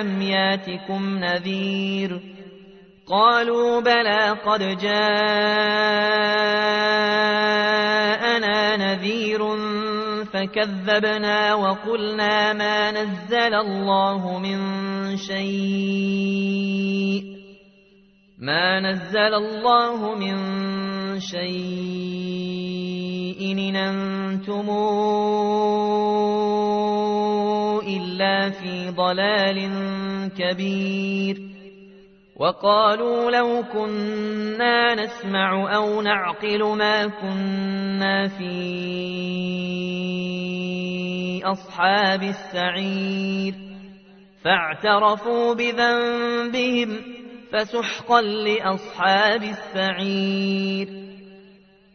ألم ياتكم نذير قالوا بلى قد جاءنا نذير فكذبنا وقلنا ما نزل الله من شيء ما نزل الله من شيء إن أنتم إلا في ضلال كبير. وقالوا لو كنا نسمع أو نعقل ما كنا في أصحاب السعير. فاعترفوا بذنبهم فسحقا لأصحاب السعير.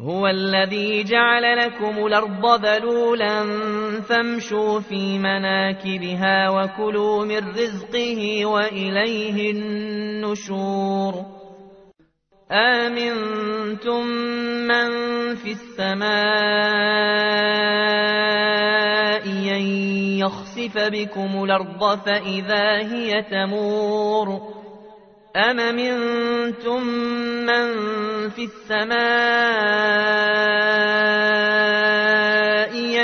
هو الذي جعل لكم الأرض ذلولا فامشوا في مناكبها وكلوا من رزقه وإليه النشور. آمنتم من في السماء أن يخسف بكم الأرض فإذا هي تمور. أم منتم من في السماء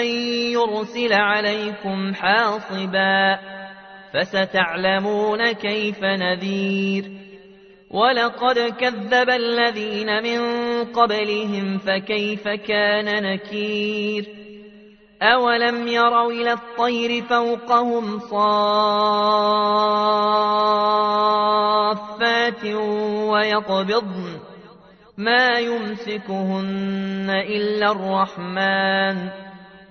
أن يرسل عليكم حاصبا فستعلمون كيف نذير ولقد كذب الذين من قبلهم فكيف كان نكير أولم يروا إلى الطير فوقهم صافات ويقبضن ما يمسكهن إلا الرحمن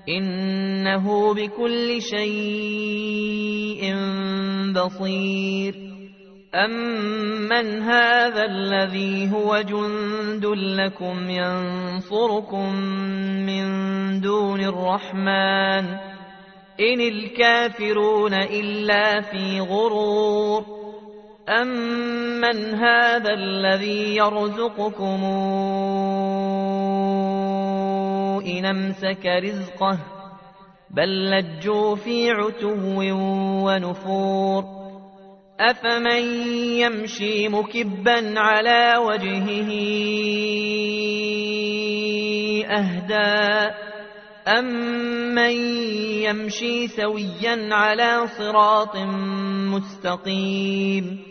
إنه بكل شيء بصير. أمن هذا الذي هو جند لكم ينصركم من دون الرحمن إن الكافرون إلا في غرور أمن هذا الذي يرزقكم إن امسك رزقه بل لجوا في عتو ونفور أفمن يمشي مكبا على وجهه أهدى أمن يمشي سويا على صراط مستقيم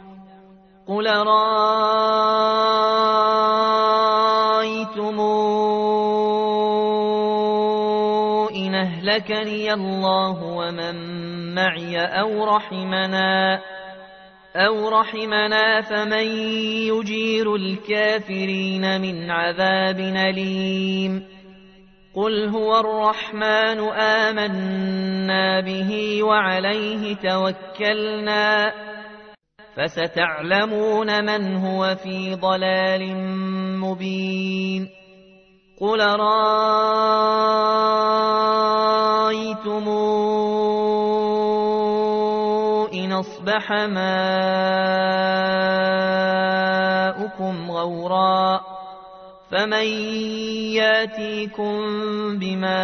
قل رأيتمون إن أهلكني الله ومن معي أو رحمنا أو رحمنا فمن يجير الكافرين من عذاب أليم قل هو الرحمن آمنا به وعليه توكلنا فستعلمون من هو في ضلال مبين. قل رأيتم إن أصبح ماؤكم غورا فمن ياتيكم بماء